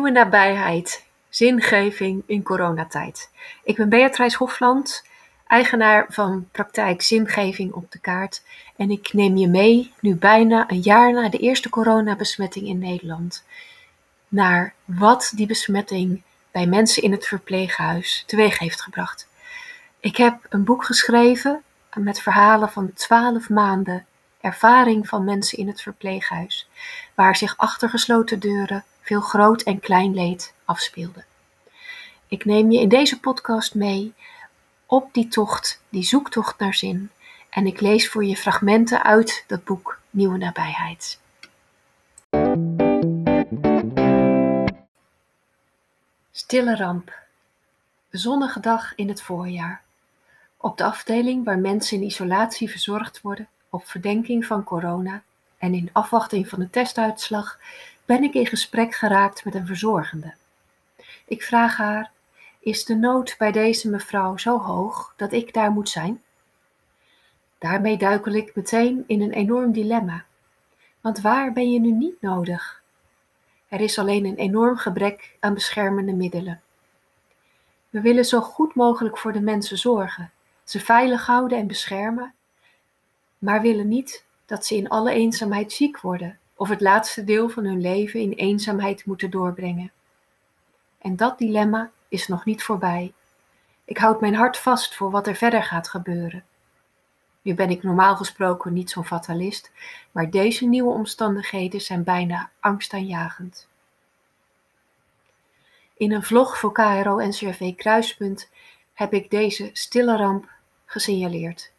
Nieuwe nabijheid, zingeving in coronatijd. Ik ben Beatrice Hofland, eigenaar van praktijk Zingeving op de kaart. En ik neem je mee, nu bijna een jaar na de eerste coronabesmetting in Nederland, naar wat die besmetting bij mensen in het verpleeghuis teweeg heeft gebracht. Ik heb een boek geschreven met verhalen van twaalf maanden ervaring van mensen in het verpleeghuis, waar zich achter gesloten deuren veel groot en klein leed afspeelde. Ik neem je in deze podcast mee op die tocht, die zoektocht naar zin, en ik lees voor je fragmenten uit dat boek Nieuwe Nabijheid. Stille ramp. Zonnige dag in het voorjaar. Op de afdeling waar mensen in isolatie verzorgd worden op verdenking van corona en in afwachting van de testuitslag ben ik in gesprek geraakt met een verzorgende. Ik vraag haar: Is de nood bij deze mevrouw zo hoog dat ik daar moet zijn? Daarmee duikel ik meteen in een enorm dilemma. Want waar ben je nu niet nodig? Er is alleen een enorm gebrek aan beschermende middelen. We willen zo goed mogelijk voor de mensen zorgen, ze veilig houden en beschermen, maar willen niet dat ze in alle eenzaamheid ziek worden of het laatste deel van hun leven in eenzaamheid moeten doorbrengen. En dat dilemma is nog niet voorbij. Ik houd mijn hart vast voor wat er verder gaat gebeuren. Nu ben ik normaal gesproken niet zo'n fatalist, maar deze nieuwe omstandigheden zijn bijna angstaanjagend. In een vlog voor KRO-NCRV Kruispunt heb ik deze stille ramp gesignaleerd.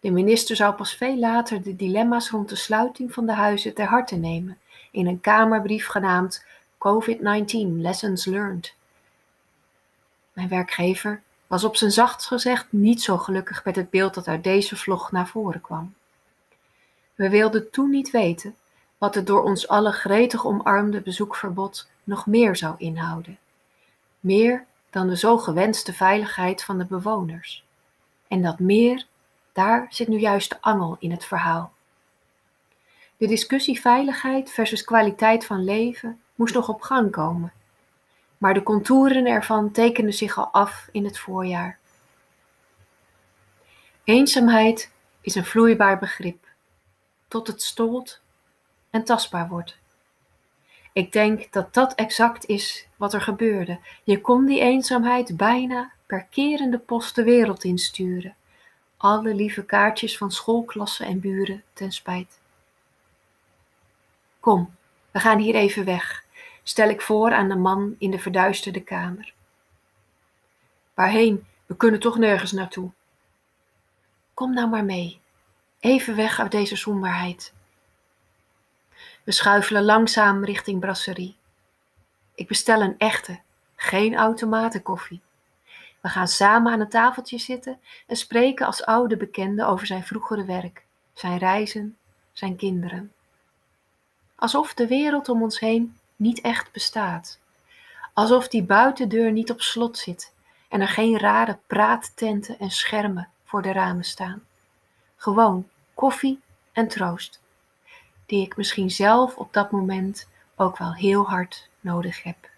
De minister zou pas veel later de dilemma's rond de sluiting van de huizen ter harte nemen in een Kamerbrief genaamd COVID-19 Lessons Learned. Mijn werkgever was op zijn zachtst gezegd niet zo gelukkig met het beeld dat uit deze vlog naar voren kwam. We wilden toen niet weten wat het door ons alle gretig omarmde bezoekverbod nog meer zou inhouden. Meer dan de zo gewenste veiligheid van de bewoners. En dat meer daar zit nu juist de angel in het verhaal. De discussie veiligheid versus kwaliteit van leven moest nog op gang komen, maar de contouren ervan tekenden zich al af in het voorjaar. Eenzaamheid is een vloeibaar begrip, tot het stolt en tastbaar wordt. Ik denk dat dat exact is wat er gebeurde. Je kon die eenzaamheid bijna per kerende post de wereld insturen alle lieve kaartjes van schoolklassen en buren ten spijt. Kom, we gaan hier even weg, stel ik voor aan de man in de verduisterde kamer. Waarheen? We kunnen toch nergens naartoe. Kom nou maar mee, even weg uit deze somberheid. We schuifelen langzaam richting brasserie. Ik bestel een echte, geen automatenkoffie. We gaan samen aan een tafeltje zitten en spreken als oude bekenden over zijn vroegere werk, zijn reizen, zijn kinderen. Alsof de wereld om ons heen niet echt bestaat. Alsof die buitendeur niet op slot zit en er geen rare praattenten en schermen voor de ramen staan. Gewoon koffie en troost, die ik misschien zelf op dat moment ook wel heel hard nodig heb.